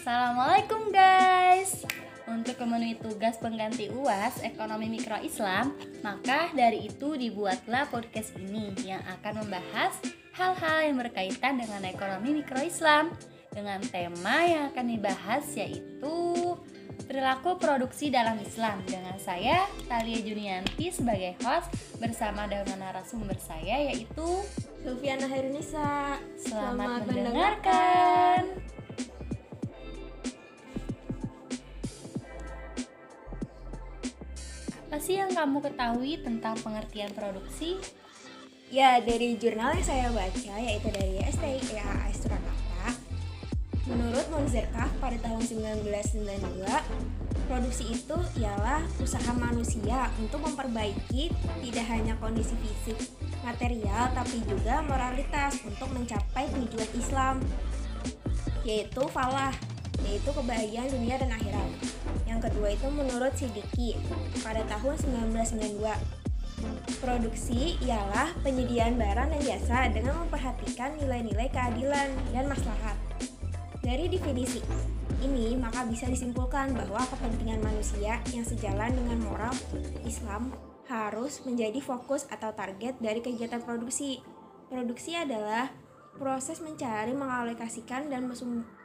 Assalamualaikum guys. Untuk memenuhi tugas pengganti UAS Ekonomi Mikro Islam Maka dari itu dibuatlah podcast ini Yang akan membahas hal-hal yang berkaitan dengan ekonomi mikro Islam Dengan tema yang akan dibahas yaitu Perilaku produksi dalam Islam. Dengan saya, Talia Junianti sebagai host Bersama dengan narasumber saya yaitu Sulfiana Hairunisa Selamat, mendengarkan. Apa kamu ketahui tentang pengertian produksi? Ya, dari jurnal yang saya baca, yaitu dari STIAAS Surakarta, menurut Monzerkaf pada tahun 1992, produksi itu ialah usaha manusia untuk memperbaiki tidak hanya kondisi fisik, material, tapi juga moralitas untuk mencapai tujuan Islam, yaitu falah, yaitu kebahagiaan dunia dan akhirat. Kedua itu menurut Sidiki pada tahun 1992. Produksi ialah penyediaan barang dan jasa dengan memperhatikan nilai-nilai keadilan dan maslahat. Dari definisi ini, maka bisa disimpulkan bahwa kepentingan manusia yang sejalan dengan moral Islam harus menjadi fokus atau target dari kegiatan produksi. Produksi adalah proses mencari, mengalokasikan, dan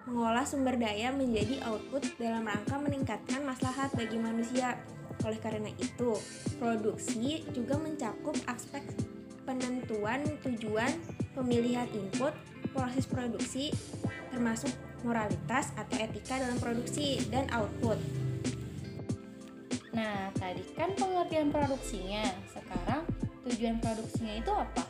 mengolah sumber daya menjadi output dalam rangka meningkatkan maslahat bagi manusia. Oleh karena itu, produksi juga mencakup aspek penentuan tujuan, pemilihan input, proses produksi, termasuk moralitas atau etika dalam produksi dan output. Nah, tadi kan pengertian produksinya. Sekarang tujuan produksinya itu apa?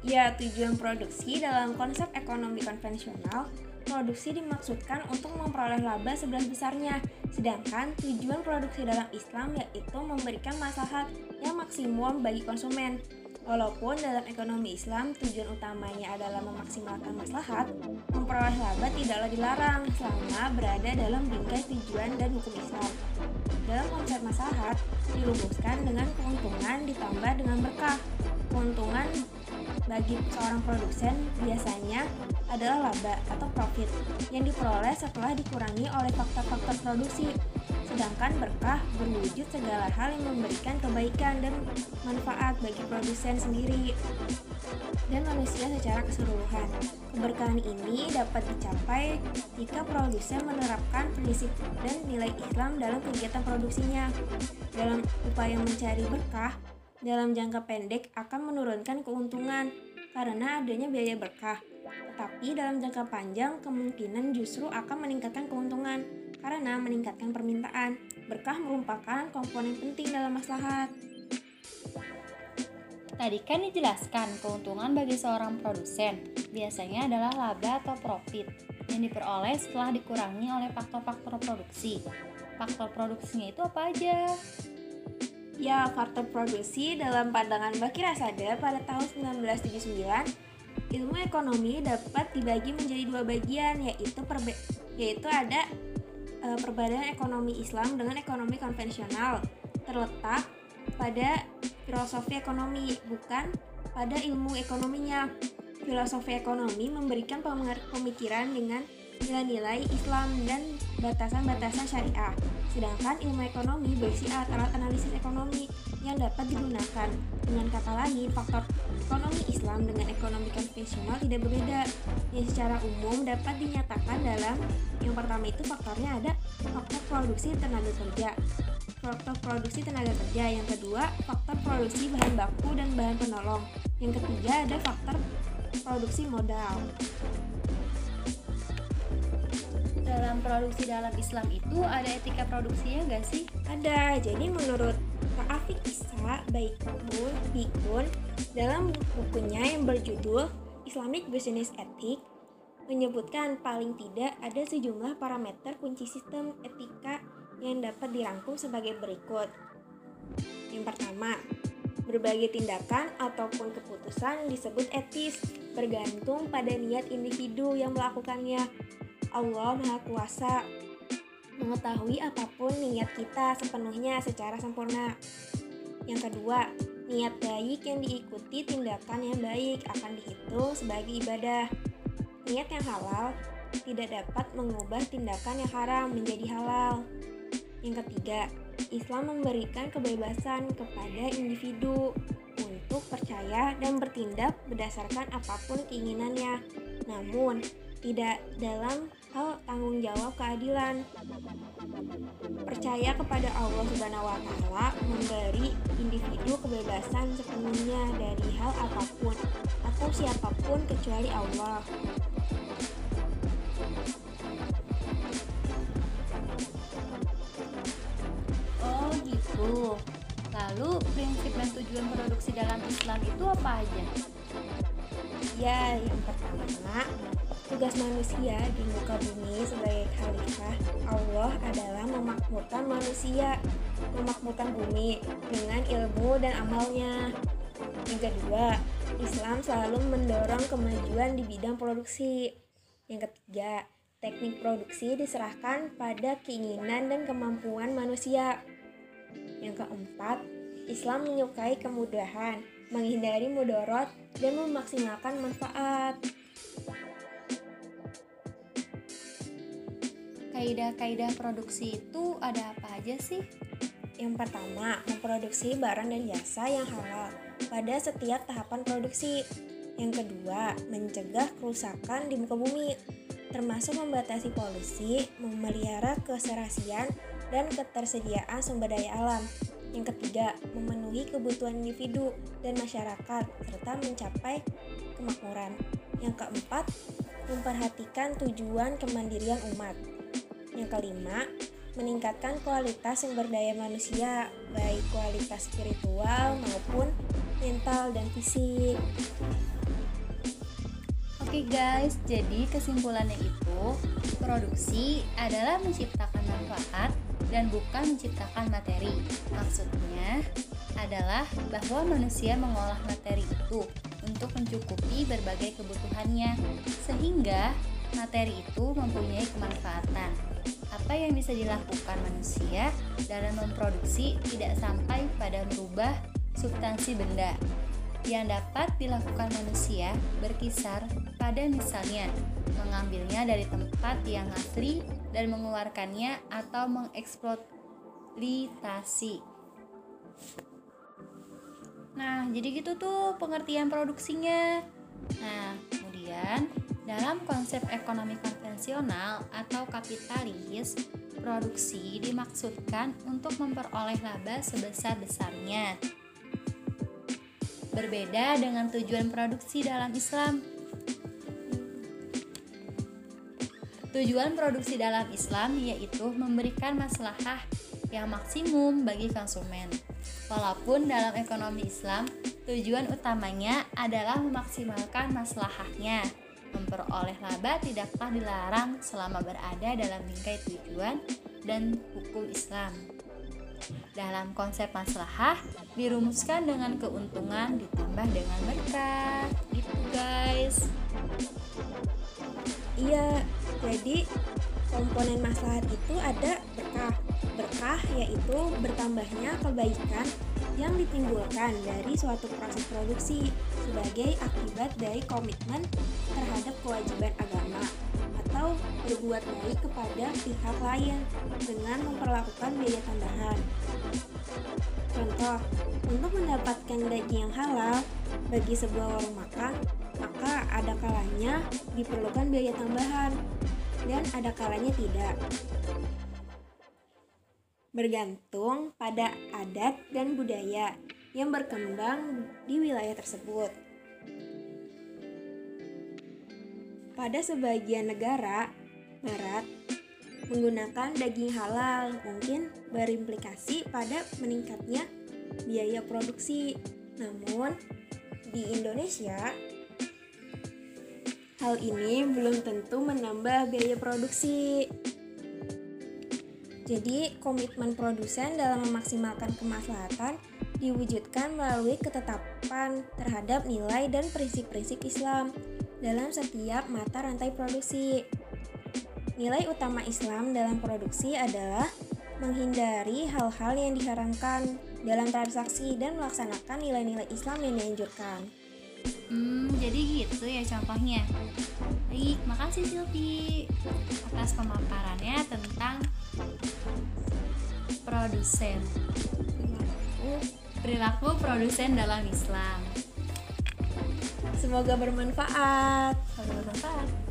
Ya, tujuan produksi dalam konsep ekonomi konvensional, produksi dimaksudkan untuk memperoleh laba sebelas besarnya. Sedangkan tujuan produksi dalam Islam yaitu memberikan maslahat yang maksimum bagi konsumen. Walaupun dalam ekonomi Islam tujuan utamanya adalah memaksimalkan maslahat, memperoleh laba tidaklah dilarang selama berada dalam bingkai tujuan dan hukum Islam. Dalam konsep maslahat, dirumuskan dengan keuntungan ditambah dengan berkah. Keuntungan bagi seorang produsen biasanya adalah laba atau profit yang diperoleh setelah dikurangi oleh faktor-faktor produksi. Sedangkan berkah berwujud segala hal yang memberikan kebaikan dan manfaat bagi produsen sendiri dan manusia secara keseluruhan. Keberkahan ini dapat dicapai jika produsen menerapkan prinsip dan nilai Islam dalam kegiatan produksinya. Dalam upaya mencari berkah, dalam jangka pendek akan menurunkan keuntungan karena adanya biaya berkah. Tetapi dalam jangka panjang kemungkinan justru akan meningkatkan keuntungan karena meningkatkan permintaan. Berkah merupakan komponen penting dalam maslahat. Tadi kan dijelaskan keuntungan bagi seorang produsen biasanya adalah laba atau profit yang diperoleh setelah dikurangi oleh faktor-faktor produksi. Faktor produksinya itu apa aja? Ya, faktor produksi dalam pandangan Bakir Asada pada tahun 1979, ilmu ekonomi dapat dibagi menjadi dua bagian, yaitu perbe yaitu ada e, perbedaan ekonomi Islam dengan ekonomi konvensional, terletak pada filosofi ekonomi, bukan pada ilmu ekonominya. Filosofi ekonomi memberikan pemikiran dengan nilai-nilai Islam dan batasan-batasan syariah. Sedangkan ilmu ekonomi berisi alat-alat analisis ekonomi yang dapat digunakan. Dengan kata lain, faktor ekonomi Islam dengan ekonomi konvensional tidak berbeda. Yang secara umum dapat dinyatakan dalam yang pertama itu faktornya ada faktor produksi tenaga kerja. Faktor produksi tenaga kerja. Yang kedua, faktor produksi bahan baku dan bahan penolong. Yang ketiga ada faktor produksi modal dalam produksi dalam Islam itu ada etika produksinya nggak sih? Ada. Jadi menurut Pak Afik Isa Baikun Bikun dalam bukunya yang berjudul Islamic Business Ethics menyebutkan paling tidak ada sejumlah parameter kunci sistem etika yang dapat dirangkum sebagai berikut. Yang pertama, berbagai tindakan ataupun keputusan disebut etis bergantung pada niat individu yang melakukannya Allah Maha Kuasa mengetahui apa pun niat kita sepenuhnya secara sempurna. Yang kedua, niat baik yang diikuti tindakan yang baik akan dihitung sebagai ibadah. Niat yang halal tidak dapat mengubah tindakan yang haram menjadi halal. Yang ketiga, Islam memberikan kebebasan kepada individu untuk percaya dan bertindak berdasarkan apa pun keinginannya. Namun, tidak dalam hal tanggung jawab keadilan. Percaya kepada Allah Subhanahu wa taala memberi individu kebebasan sepenuhnya dari hal apa pun atau siapa pun kecuali Allah. Oh gitu. Lalu prinsip dan tujuan produksi dalam Islam itu apa aja? Ya, yang pertama, tugas manusia di muka bumi sebagai khalifah Allah adalah memakmurkan manusia, memakmurkan bumi dengan ilmu dan amalnya. Yang kedua, Islam selalu mendorong kemajuan di bidang produksi. Yang ketiga, teknik produksi diserahkan pada keinginan dan kemampuan manusia. Yang keempat, Islam menyukai kemudahan, menghindari mudorot, dan memaksimalkan manfaat. Kaidah-kaidah produksi itu ada apa aja sih? Yang pertama, memproduksi barang dan jasa yang halal pada setiap tahapan produksi. Yang kedua, mencegah kerusakan di muka bumi, termasuk membatasi polusi, memelihara keserasian, dan ketersediaan sumber daya alam. Yang ketiga, memenuhi kebutuhan individu dan masyarakat serta mencapai kemakmuran. Yang keempat, memperhatikan tujuan kemandirian umat. Yang kelima, meningkatkan kualitas sumber daya manusia, baik kualitas spiritual maupun mental dan fisik. Oke guys, jadi kesimpulannya itu produksi adalah menciptakan manfaat dan bukan menciptakan materi. Maksudnya adalah bahwa manusia mengolah materi itu untuk mencukupi berbagai kebutuhannya sehingga materi itu mempunyai kemanfaatan. Apa yang bisa dilakukan manusia dalam memproduksi tidak sampai pada merubah substansi benda. Yang dapat dilakukan manusia berkisar pada misalnya mengambilnya dari tempat yang asli dan mengeluarkannya atau mengeksploitasi. Nah, jadi gitu tuh pengertian produksinya. Nah, kemudian dalam konsep ekonomi atau kapitalis, produksi dimaksudkan untuk memperoleh laba sebesar-besarnya. Berbeda dengan tujuan produksi dalam Islam. Tujuan produksi dalam Islam yaitu memberikan maslahah yang maksimum bagi konsumen. Walaupun dalam ekonomi Islam, tujuan utamanya adalah memaksimalkan maslahahnya. Memperoleh laba tidaklah dilarang selama berada dalam bingkai tujuan dan hukum Islam. Dalam konsep maslahah dirumuskan dengan keuntungan ditambah dengan berkah. Gitu guys. Iya, jadi komponen maslahat itu ada berkah. Berkah yaitu bertambahnya kebaikan yang ditimbulkan dari suatu proses produksi sebagai akibat dari komitmen terhadap kewajiban agama atau berbuat baik kepada pihak lain dengan memperlakukan biaya tambahan. Contoh, untuk mendapatkan daging yang halal bagi sebuah warung makan, maka ada kalanya diperlukan biaya tambahan dan ada kalanya tidak. Bergantung pada adat dan budaya yang berkembang di wilayah tersebut. Pada sebagian negara barat, menggunakan daging halal mungkin berimplikasi pada meningkatnya biaya produksi. Namun, di Indonesia, hal ini belum tentu menambah biaya produksi. Jadi, komitmen produsen dalam memaksimalkan kemaslahatan diwujudkan melalui ketetapan terhadap nilai dan prinsip-prinsip Islam dalam setiap mata rantai produksi. Nilai utama Islam dalam produksi adalah menghindari hal-hal yang diharamkan dalam transaksi dan melaksanakan nilai-nilai Islam yang dianjurkan. Hmm, jadi gitu itu ya contohnya. Baik, makasih Silvi atas pemaparannya tentang produsen. Perilaku produsen dalam Islam. Semoga bermanfaat. Semoga bermanfaat.